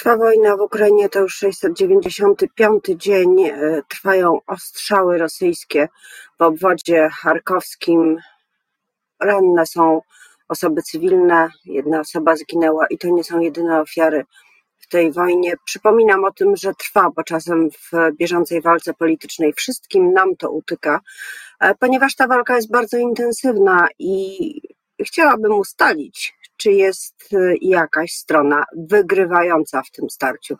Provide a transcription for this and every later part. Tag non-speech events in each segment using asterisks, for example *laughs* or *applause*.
Trwa wojna w Ukrainie, to już 695 dzień. E, trwają ostrzały rosyjskie w obwodzie charkowskim. Ranne są osoby cywilne, jedna osoba zginęła i to nie są jedyne ofiary w tej wojnie. Przypominam o tym, że trwa, bo czasem w bieżącej walce politycznej wszystkim nam to utyka, e, ponieważ ta walka jest bardzo intensywna i chciałabym ustalić, czy jest y, jakaś strona wygrywająca w tym starciu.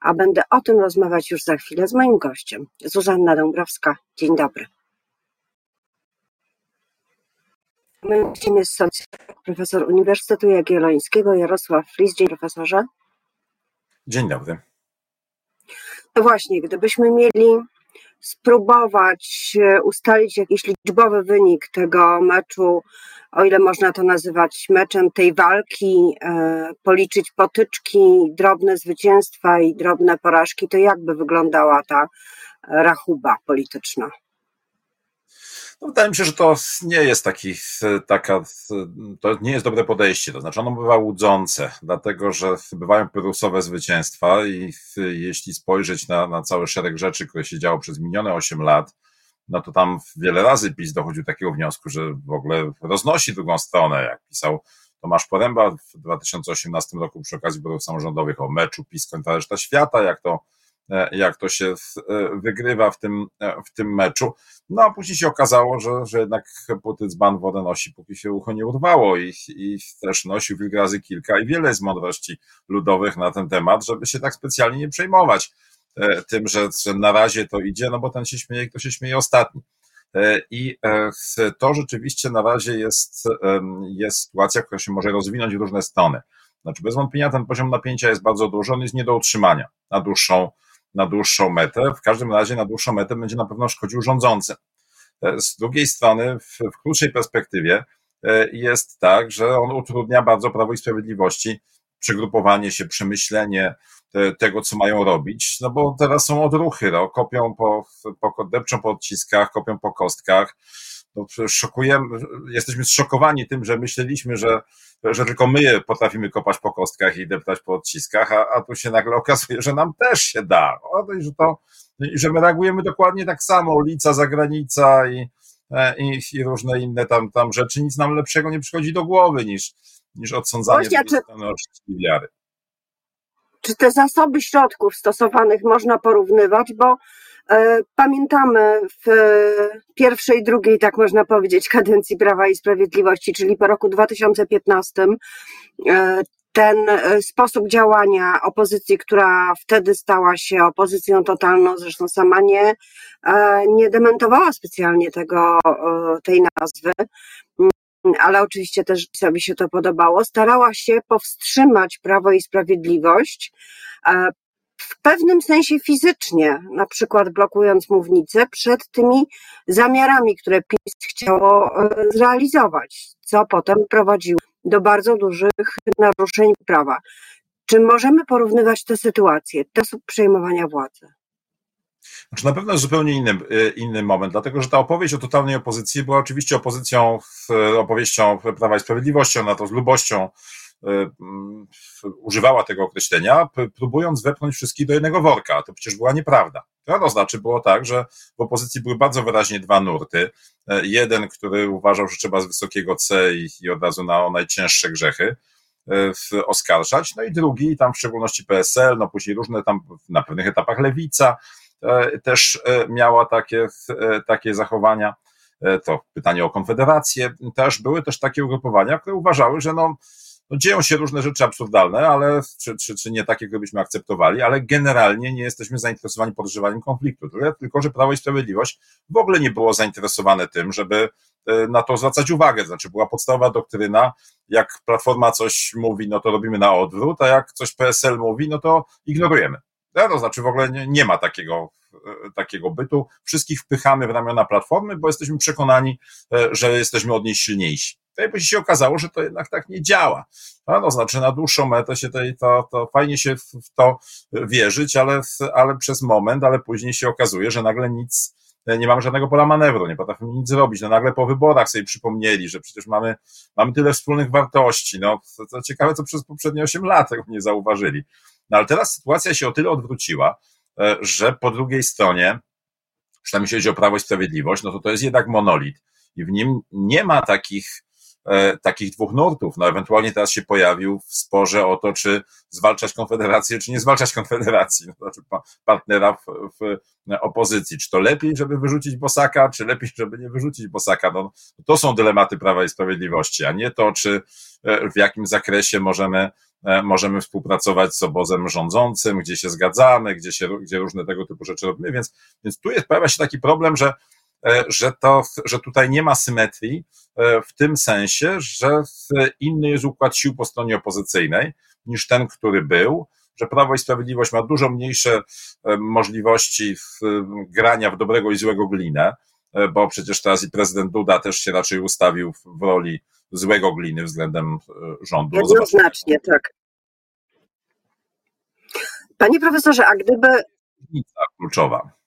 A będę o tym rozmawiać już za chwilę z moim gościem. Zuzanna Dąbrowska. Dzień dobry. Moim gościem jest socjolog, profesor Uniwersytetu Jagiellońskiego Jarosław Flis. Dzień profesorze. Dzień dobry. No właśnie, gdybyśmy mieli spróbować e, ustalić jakiś liczbowy wynik tego meczu, o ile można to nazywać meczem tej walki, e, policzyć potyczki, drobne zwycięstwa i drobne porażki, to jakby wyglądała ta rachuba polityczna? No, wydaje mi się, że to nie jest taki, taka, to nie jest dobre podejście. To znaczy, ono bywa łudzące, dlatego że bywają pyrrusowe zwycięstwa i jeśli spojrzeć na, na cały szereg rzeczy, które się działo przez minione 8 lat, no to tam wiele razy PiS dochodził do takiego wniosku, że w ogóle roznosi drugą stronę, jak pisał Tomasz Poręba w 2018 roku przy okazji wyborów samorządowych o meczu PiS kontra reszta świata, jak to jak to się e, wygrywa w tym, e, w tym meczu. No a później się okazało, że, że jednak Putycban wodę nosi, póki się ucho nie urwało i, i też nosił wilk razy kilka i wiele jest mądrości ludowych na ten temat, żeby się tak specjalnie nie przejmować tym, że, że na razie to idzie, no bo ten się śmieje, kto się śmieje ostatni. I to rzeczywiście na razie jest, jest sytuacja, która się może rozwinąć w różne strony. Znaczy, bez wątpienia ten poziom napięcia jest bardzo duży, on jest nie do utrzymania na dłuższą, na dłuższą metę. W każdym razie na dłuższą metę będzie na pewno szkodził rządzącym. E, z drugiej strony, w, w krótszej perspektywie e, jest tak, że on utrudnia bardzo Prawo i Sprawiedliwości przygrupowanie się, przemyślenie e, tego, co mają robić, no bo teraz są odruchy, no, kopią po, po depczą po odciskach, kopią po kostkach, no, szokujemy, jesteśmy zszokowani tym, że myśleliśmy, że, że tylko my potrafimy kopać po kostkach i deptać po odciskach, a, a tu się nagle okazuje, że nam też się da. O, że, to, że my reagujemy dokładnie tak samo, ulica, zagranica i, e, i, i różne inne tam, tam rzeczy. Nic nam lepszego nie przychodzi do głowy niż, niż odsądzanie Właśnie, czy, wiary. Czy te zasoby środków stosowanych można porównywać, bo pamiętamy w pierwszej, drugiej, tak można powiedzieć, kadencji Prawa i Sprawiedliwości, czyli po roku 2015, e, ten e, sposób działania opozycji, która wtedy stała się opozycją totalną, zresztą sama nie, nie dementowała specjalnie tego, tej nazwy, ale oczywiście też sobie się to podobało, starała się powstrzymać Prawo i Sprawiedliwość w pewnym sensie fizycznie, na przykład blokując mównicę przed tymi zamiarami, które PiS chciało e, zrealizować, co potem prowadziło do bardzo dużych naruszeń prawa. Czy możemy porównywać te sytuacje, te przejmowania władzy? Znaczy na pewno jest zupełnie inny, e, inny moment, dlatego że ta opowieść o totalnej opozycji była oczywiście opozycją, opowieścią Prawa i Sprawiedliwości, ona to z lubością E, używała tego określenia, próbując wepchnąć wszystkich do jednego worka. To przecież była nieprawda. To znaczy było tak, że w opozycji były bardzo wyraźnie dwa nurty. E, jeden, który uważał, że trzeba z wysokiego C i, i od razu na najcięższe grzechy e, oskarżać, no i drugi, tam w szczególności PSL, no później różne tam na pewnych etapach Lewica też miała takie, takie zachowania. To pytanie o Konfederację też były też takie ugrupowania, które uważały, że no, no dzieją się różne rzeczy absurdalne, ale, czy, czy, czy nie takie, które byśmy akceptowali, ale generalnie nie jesteśmy zainteresowani podgrzewaniem konfliktu. Tylko, że Prawo i Sprawiedliwość w ogóle nie było zainteresowane tym, żeby e, na to zwracać uwagę. Znaczy była podstawowa doktryna, jak Platforma coś mówi, no to robimy na odwrót, a jak coś PSL mówi, no to ignorujemy. No, to znaczy w ogóle nie, nie ma takiego, e, takiego bytu. Wszystkich wpychamy w ramiona Platformy, bo jesteśmy przekonani, e, że jesteśmy od niej silniejsi. Tutaj by się okazało, że to jednak tak nie działa. No, znaczy na dłuższą metę się tej, to, to fajnie się w to wierzyć, ale, ale przez moment, ale później się okazuje, że nagle nic, nie mamy żadnego pola manewru, nie potrafimy nic zrobić. No nagle po wyborach sobie przypomnieli, że przecież mamy, mamy tyle wspólnych wartości. No, to, to ciekawe, co przez poprzednie 8 lat tego nie zauważyli. No ale teraz sytuacja się o tyle odwróciła, że po drugiej stronie, przynajmniej jeśli chodzi o Prawo i Sprawiedliwość, no to to jest jednak monolit i w nim nie ma takich E, takich dwóch nurtów. No ewentualnie teraz się pojawił w sporze o to, czy zwalczać Konfederację, czy nie zwalczać Konfederacji, no, znaczy partnera w, w opozycji. Czy to lepiej, żeby wyrzucić Bosaka, czy lepiej, żeby nie wyrzucić Bosaka? No, to są dylematy Prawa i Sprawiedliwości, a nie to, czy e, w jakim zakresie możemy e, możemy współpracować z obozem rządzącym, gdzie się zgadzamy, gdzie, się, gdzie różne tego typu rzeczy robimy, więc, więc tu jest, pojawia się taki problem, że E, że, to, że tutaj nie ma symetrii e, w tym sensie, że inny jest układ sił po stronie opozycyjnej niż ten, który był, że Prawo i Sprawiedliwość ma dużo mniejsze e, możliwości grania w dobrego i złego glinę, bo przecież teraz i prezydent Duda też się raczej ustawił w roli złego gliny względem rządu. Jednoznacznie, tak. Panie profesorze, a gdyby. Kluczowa.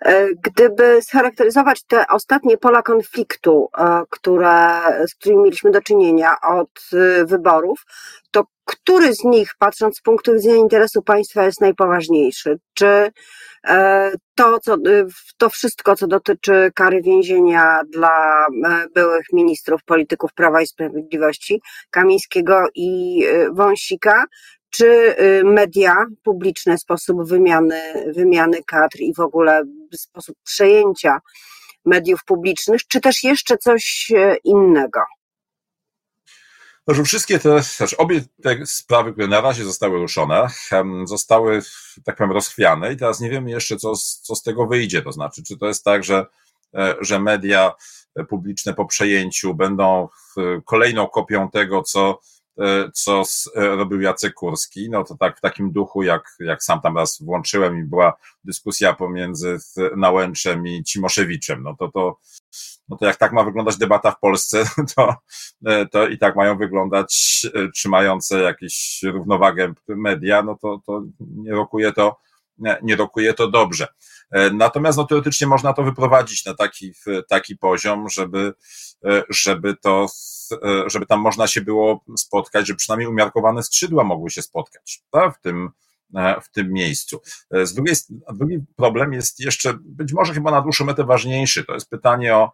E, gdyby scharakteryzować te ostatnie pola konfliktu, e, które, z którymi mieliśmy do czynienia od e, wyborów, to który z nich, patrząc z punktu widzenia interesu państwa, jest najpoważniejszy? Czy to, co, to wszystko, co dotyczy kary więzienia dla byłych ministrów, polityków Prawa i Sprawiedliwości, Kamińskiego i Wąsika, czy y, media publiczne, sposób wymiany, wymiany kadr i w ogóle sposób przejęcia mediów publicznych, czy też jeszcze coś e, innego? Że wszystkie te, znaczy obie te sprawy, które na razie zostały ruszone, zostały, tak powiem, rozchwiane i teraz nie wiemy jeszcze, co, co z tego wyjdzie. To znaczy, czy to jest tak, że, e, że media publiczne po przejęciu będą kolejną kopią tego, co E, co e, robił Jacek Kurski, no to tak w takim duchu, jak, jak sam tam raz włączyłem i była dyskusja pomiędzy Nałęczem i Cimoszewiczem, no to to, no to jak tak ma wyglądać debata w Polsce, *laughs* to, e, to i tak mają wyglądać trzymające jakąś równowagę media, no to, to nie rokuje to, nie, nie rokuje to dobrze. Natomiast no, teoretycznie można to wyprowadzić na taki, taki poziom, żeby, żeby to E, żeby tam można się było spotkać, żeby przynajmniej umiarkowane skrzydła mogły się spotkać tak, w tym, e, w tym miejscu. E, z drugiej, drugi problem jest jeszcze, być może chyba na dłuższą metę ważniejszy, to jest pytanie o,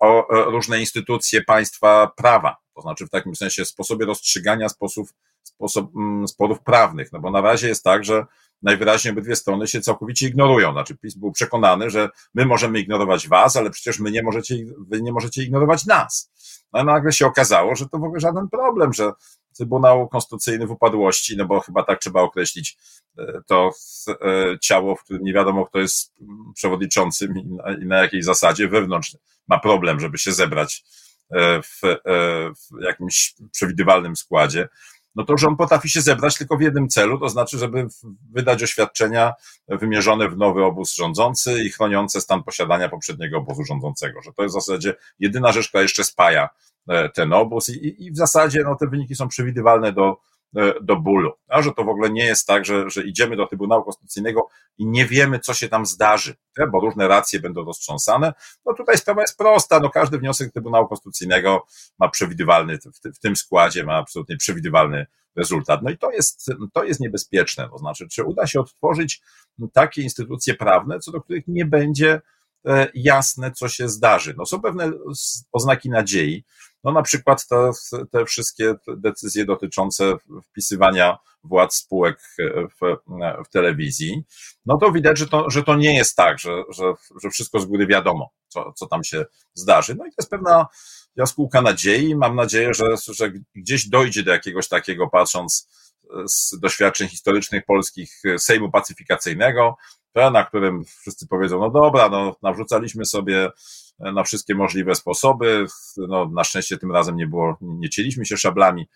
o różne instytucje państwa prawa, to znaczy w takim sensie sposobie rozstrzygania sposób, sposób, mm, sporów prawnych, no bo na razie jest tak, że najwyraźniej obydwie strony się całkowicie ignorują. Znaczy PiS był przekonany, że my możemy ignorować was, ale przecież my nie możecie, wy nie możecie ignorować nas. No nagle się okazało, że to w ogóle żaden problem, że Trybunał Konstytucyjny w upadłości, no bo chyba tak trzeba określić e, to e, ciało, w którym nie wiadomo, kto jest przewodniczącym i na, i na jakiej zasadzie wewnątrz ma problem, żeby się zebrać w, w jakimś przewidywalnym składzie no to, że on potrafi się zebrać tylko w jednym celu, to znaczy, żeby wydać oświadczenia wymierzone w nowy obóz rządzący i chroniące stan posiadania poprzedniego obozu rządzącego, że to jest w zasadzie jedyna rzecz, która jeszcze spaja e, ten obóz i, i w zasadzie no, te wyniki są przewidywalne do, e, do bólu. A że to w ogóle nie jest tak, że, że idziemy do Trybunału Konstytucyjnego i nie wiemy, co się tam zdarzy, bo różne racje będą roztrząsane. No tutaj sprawa jest prosta. No każdy wniosek Trybunału Konstytucyjnego ma przewidywalny, w, tym składzie ma absolutnie przewidywalny rezultat. No i to jest, to jest niebezpieczne. To znaczy, czy uda się odtworzyć takie instytucje prawne, co do których nie będzie e, jasne, co się zdarzy. No są pewne oznaki nadziei, no na przykład te, te wszystkie decyzje dotyczące wpisywania władz spółek w, w telewizji, no to widać, że to, że to nie jest tak, że, że, że wszystko z góry wiadomo, co, co tam się zdarzy. No i to jest pewna jaskółka nadziei. Mam nadzieję, że, że gdzieś dojdzie do jakiegoś takiego, patrząc z doświadczeń historycznych polskich, Sejmu Pacyfikacyjnego, na którym wszyscy powiedzą, no dobra, no nawrzucaliśmy sobie na wszystkie możliwe sposoby. No, na szczęście tym razem nie było, nie cieliśmy się szablami,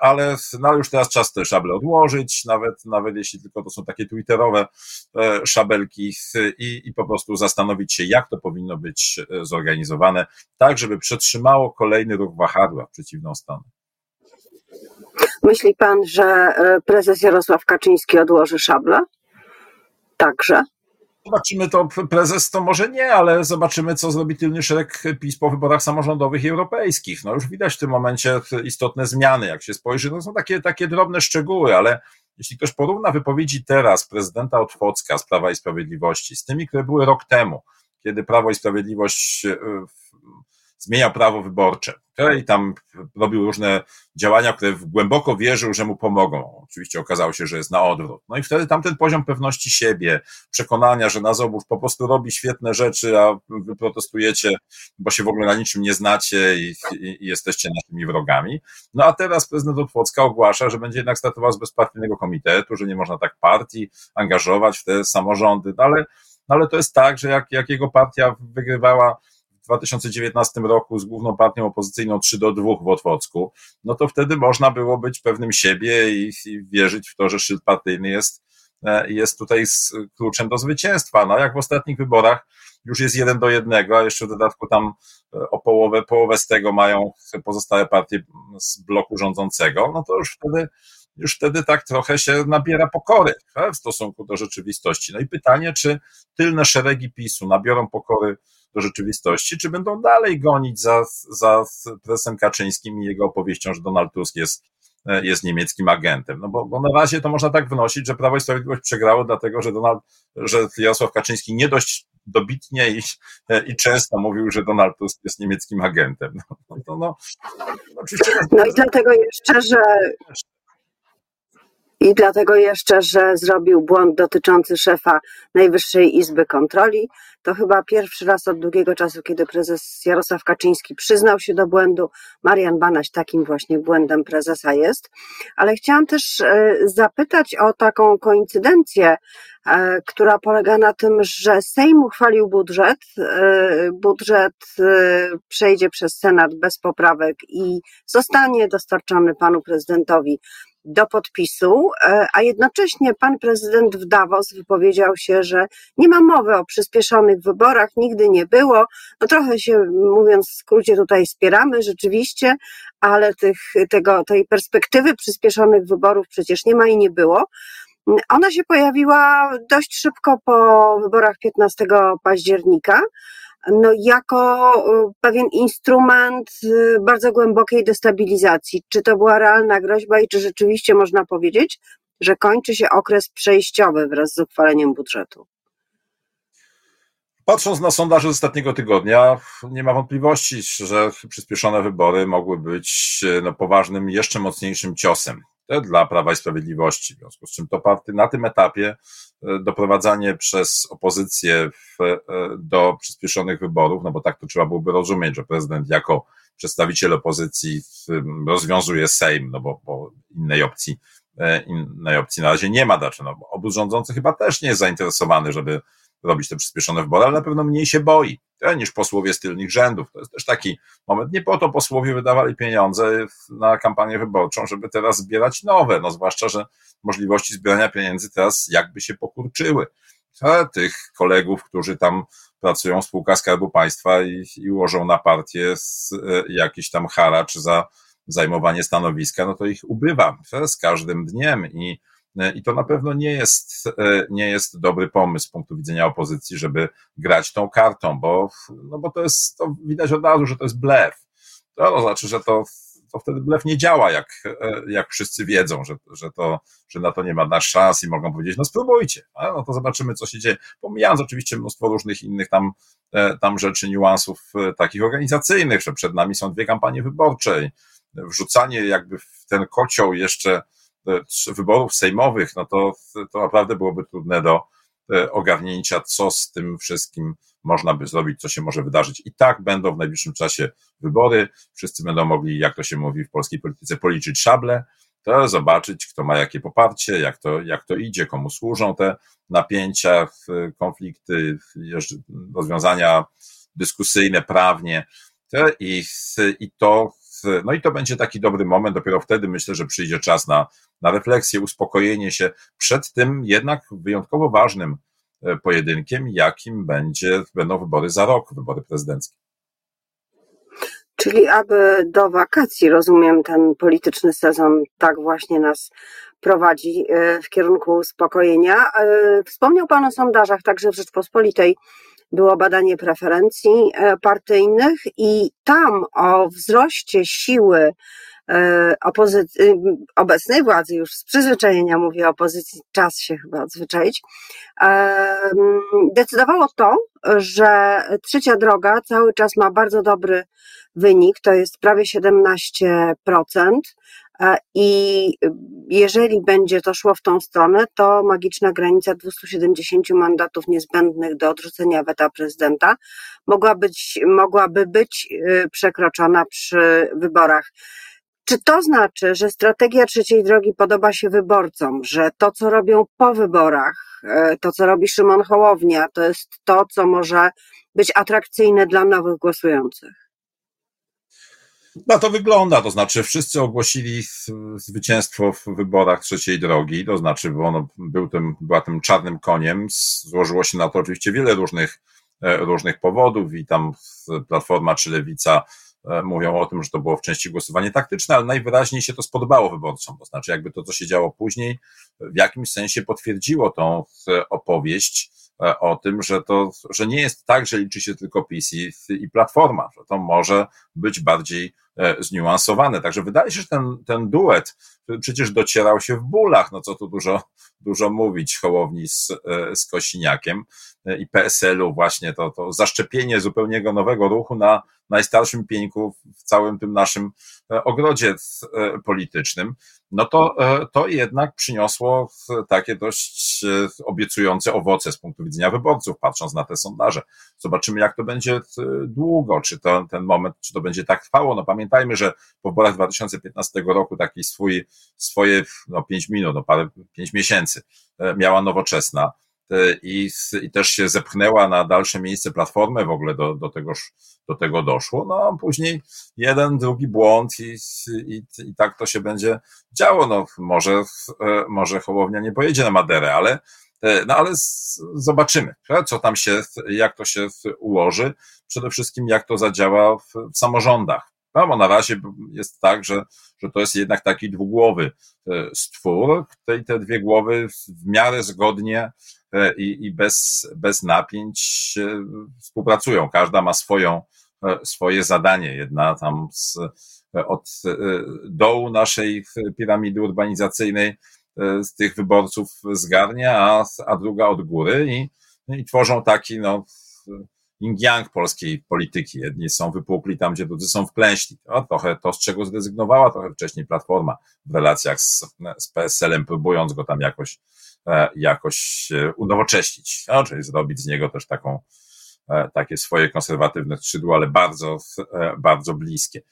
ale no, już teraz czas te szable odłożyć, nawet, nawet jeśli tylko to są takie twitterowe e, szabelki i, i po prostu zastanowić się, jak to powinno być e, zorganizowane, tak, żeby przetrzymało kolejny ruch wahadła w przeciwną stronę. Myśli pan, że e, prezes Jarosław Kaczyński odłoży szable? Także? Zobaczymy to, prezes to może nie, ale zobaczymy, co zrobi tylny szereg PiS po wyborach samorządowych i europejskich. No już widać w tym momencie istotne zmiany, jak się spojrzy, no są takie, takie drobne szczegóły, ale jeśli ktoś porówna wypowiedzi teraz prezydenta Otwocka z Prawa i Sprawiedliwości z tymi, które były rok temu, kiedy Prawo i Sprawiedliwość e, zmieniał prawo wyborcze i tam robił różne działania, które głęboko wierzył, że mu pomogą. Oczywiście okazało się, że jest na odwrót. No i wtedy tamten poziom pewności siebie, przekonania, że Nazobów po prostu robi świetne rzeczy, a wy protestujecie, bo się w ogóle na niczym nie znacie i, i, i jesteście naszymi wrogami. No a teraz prezydent Otwocka ogłasza, że będzie jednak startował z bezpartyjnego komitetu, że nie można tak partii angażować w te samorządy, no ale, no ale to jest tak, że jak, jak jego partia wygrywała w 2019 roku z główną partią opozycyjną 3 do 2 w Otwocku, no to wtedy można było być pewnym siebie i, i wierzyć w to, że szyld partyjny jest, e, jest tutaj z kluczem do zwycięstwa. No jak w ostatnich wyborach już jest jeden do jednego, a jeszcze w dodatku tam e, o połowę, połowę z tego mają pozostałe partie z bloku rządzącego, no to już wtedy już wtedy tak trochę się nabiera pokory w stosunku do rzeczywistości. No i pytanie, czy tylne szeregi PiSu nabiorą pokory do rzeczywistości, czy będą dalej gonić za, za prezesem Kaczyńskim i jego opowieścią, że Donald Tusk jest, jest niemieckim agentem. No bo, bo na razie to można tak wnosić, że Prawo i Sprawiedliwość przegrało, dlatego że, Donald, że Jarosław Kaczyński nie dość dobitnie i, i często mówił, że Donald Tusk jest niemieckim agentem. No, no, no, no, no i dlatego jeszcze, że i dlatego jeszcze, że zrobił błąd dotyczący szefa Najwyższej Izby Kontroli. To chyba pierwszy raz od długiego czasu, kiedy prezes Jarosław Kaczyński przyznał się do błędu. Marian Banaś takim właśnie błędem prezesa jest. Ale chciałam też e, zapytać o taką koincydencję, e, która polega na tym, że Sejm uchwalił budżet. E, budżet przejdzie przez Senat bez poprawek i zostanie dostarczony panu prezydentowi do podpisu, e, a jednocześnie pan prezydent w Davos wypowiedział się, że nie ma mowy o przyspieszonych wyborach, nigdy nie było. No trochę się, mówiąc w skrócie, tutaj spieramy rzeczywiście, ale tych, tego, tej perspektywy przyspieszonych wyborów przecież nie ma i nie było. Ona się pojawiła dość szybko po wyborach 15 października no, jako y, pewien instrument y, bardzo głębokiej destabilizacji. Czy to była realna groźba i czy rzeczywiście można powiedzieć, że kończy się okres przejściowy wraz z uchwaleniem budżetu? Patrząc na sondaże z ostatniego tygodnia, nie ma wątpliwości, że przyspieszone wybory mogły być no, poważnym, jeszcze mocniejszym ciosem dla Prawa i Sprawiedliwości. W związku z czym to party na tym etapie e, doprowadzanie przez opozycję w, e, do przyspieszonych wyborów, no bo tak to trzeba byłoby rozumieć, że prezydent jako przedstawiciel opozycji rozwiązuje Sejm, no bo, bo innej opcji e, innej opcji na razie nie ma, znaczy no, obóz rządzący chyba też nie jest zainteresowany, żeby robić te przyspieszone wybory, ale na pewno mniej się boi niż posłowie z tylnych rzędów. To jest też taki moment. Nie po to posłowie wydawali pieniądze na kampanię wyborczą, żeby teraz zbierać nowe, no zwłaszcza, że możliwości zbierania pieniędzy teraz jakby się pokurczyły. A tych kolegów, którzy tam pracują w spółkach Skarbu Państwa i, i ułożą na partię z, e, jakiś tam haracz za zajmowanie stanowiska, no to ich ubywa z każdym dniem i E, I to na pewno nie jest, e, nie jest dobry pomysł z punktu widzenia opozycji, żeby grać tą kartą, bo, no bo to jest, to widać od razu, że to jest blef. To znaczy, że to, to wtedy blef nie działa, jak, e, jak wszyscy wiedzą, że, że, to, że na to nie ma nasz szans i mogą powiedzieć, no spróbujcie, no to zobaczymy, co się dzieje. Pomijając oczywiście mnóstwo różnych innych tam, tam rzeczy, niuansów takich organizacyjnych, że przed nami są dwie kampanie wyborcze. Wrzucanie jakby w ten kocioł jeszcze wyborów sejmowych, no to, to naprawdę byłoby trudne do e, ogarnięcia, co z tym wszystkim można by zrobić, co się może wydarzyć. I tak będą w najbliższym czasie wybory. Wszyscy będą mogli, jak to się mówi w polskiej polityce, policzyć szable, to zobaczyć, kto ma jakie poparcie, jak to, jak to idzie, komu służą te napięcia, konflikty, rozwiązania dyskusyjne, prawnie. I, i to no i to będzie taki dobry moment, dopiero wtedy myślę, że przyjdzie czas na, na refleksję, uspokojenie się przed tym jednak wyjątkowo ważnym e, pojedynkiem, jakim będzie, będą wybory za rok, wybory prezydenckie. Czyli aby do wakacji, rozumiem, ten polityczny sezon tak właśnie nas prowadzi w kierunku uspokojenia. Wspomniał Pan o sondażach, także w Rzeczpospolitej było badanie preferencji partyjnych i tam o wzroście siły E, y, obecnej władzy, już z przyzwyczajenia mówię opozycji, czas się chyba odzwyczaić, e, decydowało to, że trzecia droga cały czas ma bardzo dobry wynik, to jest prawie 17%. I jeżeli będzie to szło w tą stronę, to magiczna granica 270 mandatów niezbędnych do odrzucenia weta prezydenta mogła być, mogłaby być przekroczona przy wyborach czy to znaczy, że strategia trzeciej drogi podoba się wyborcom, że to, co robią po wyborach, e, to, co robi Szymon Hołownia, to jest to, co może być atrakcyjne dla nowych głosujących? No to wygląda, to znaczy wszyscy ogłosili zwycięstwo w wyborach trzeciej drogi, to znaczy bo ono był tym, była tym czarnym koniem, złożyło się na to oczywiście wiele różnych, e, różnych powodów i tam Platforma czy Lewica E, mówią o tym, że to było w części głosowanie taktyczne, ale najwyraźniej się to spodobało wyborcom. To znaczy, jakby to, co się działo później, w jakimś sensie potwierdziło tą e, opowieść o tym, że to, że nie jest tak, że liczy się tylko PiS i, i Platforma, że to może być bardziej zniuansowane. Także wydaje się, że ten, ten duet przecież docierał się w bólach, no co tu dużo, dużo mówić, Hołowni z, z Kosiniakiem i PSL-u właśnie to, to zaszczepienie zupełnie nowego ruchu na najstarszym pieńku w całym tym naszym e, ogrodzie e, politycznym, no to, e, to jednak przyniosło takie dość obiecujące owoce z punktu widzenia wyborców, patrząc na te sondaże. Zobaczymy, jak to będzie długo, czy to, ten moment, czy to będzie tak trwało. No pamiętajmy, że po wyborach 2015 roku taki swój, swoje, no pięć minut, no parę, pięć miesięcy miała nowoczesna i, i też się zepchnęła na dalsze miejsce platformę, w ogóle do, do, tegoż, do tego doszło. No a później jeden, drugi błąd i, i, i tak to się będzie działo. No może, e, może Hołownia nie pojedzie na Maderę, ale e, no ale zobaczymy, co tam się, jak to się ułoży. Przede wszystkim, jak to zadziała w, w samorządach. No, bo na razie jest tak, że, że to jest jednak taki dwugłowy e, stwór. Te, te dwie głowy w miarę zgodnie E, i, i bez, bez napięć współpracują. Każda ma swoją, e, swoje zadanie. Jedna tam z, e, od dołu naszej piramidy urbanizacyjnej z tych wyborców zgarnia, a, a druga od góry i, i tworzą taki, no, yin-yang polskiej polityki. Jedni są wypukli tam, gdzie drudzy są wklęśli. Trochę to, z czego zrezygnowała trochę wcześniej Platforma w relacjach z, z PSL-em, próbując go tam jakoś E, jakoś unowocześnić, no, czyli zrobić z niego też taką, e, takie swoje konserwatywne skrzydło, ale bardzo, e, bardzo bliskie.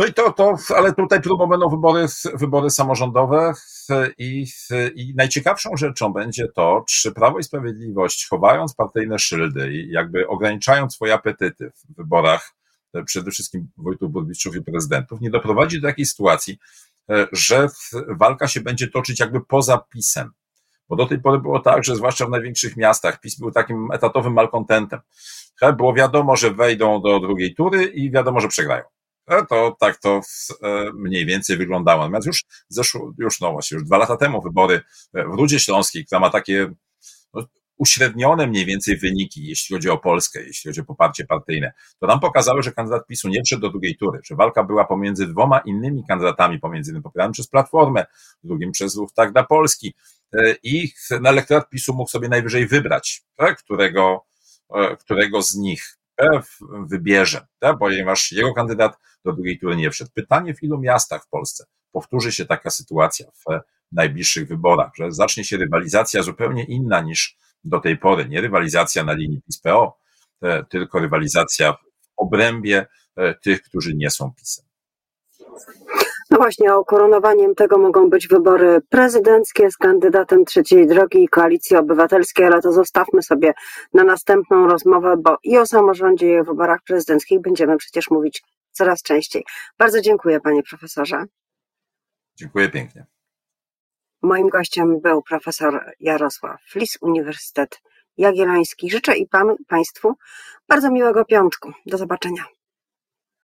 No i to, to, ale tutaj próbą będą wybory, wybory samorządowe i, i najciekawszą rzeczą będzie to, czy Prawo i Sprawiedliwość, chowając partyjne szyldy i jakby ograniczając swoje apetyty w wyborach przede wszystkim wójtów, burmistrzów i prezydentów, nie doprowadzi do takiej sytuacji, że walka się będzie toczyć jakby poza pisem. Bo do tej pory było tak, że zwłaszcza w największych miastach PiS był takim etatowym malkontentem. Było wiadomo, że wejdą do drugiej tury i wiadomo, że przegrają. E, to tak to e, mniej więcej wyglądało. Natomiast już zeszło, już no właśnie, już dwa lata temu wybory w Rudzie Śląskiej, która ma takie no, uśrednione mniej więcej wyniki, jeśli chodzi o Polskę, jeśli chodzi o poparcie partyjne, to nam pokazały, że kandydat PiSu nie wszedł do drugiej tury, że walka była pomiędzy dwoma innymi kandydatami, pomiędzy jednym popieranym przez Platformę, drugim przez Ruch Tak dla Polski, E, i na elektorat PiSu mógł sobie najwyżej wybrać, tak, którego, e, którego z nich e, wybierze, tak, ponieważ jego kandydat do drugiej tury nie wszedł. Pytanie, w ilu miastach w Polsce powtórzy się taka sytuacja w najbliższych wyborach, że zacznie się rywalizacja zupełnie inna niż do tej pory. Nie rywalizacja na linii PiS-PO, tylko rywalizacja w obrębie tych, którzy nie są PiSem. No właśnie, okoronowaniem tego mogą być wybory prezydenckie z kandydatem trzeciej drogi i koalicji obywatelskiej, ale to zostawmy sobie na następną rozmowę, bo i o samorządzie, i o wyborach prezydenckich będziemy przecież mówić coraz częściej. Bardzo dziękuję, panie profesorze. Dziękuję pięknie. Moim gościem był profesor Jarosław Flis, Uniwersytet Jagielloński. Życzę i panu, państwu bardzo miłego piątku. Do zobaczenia.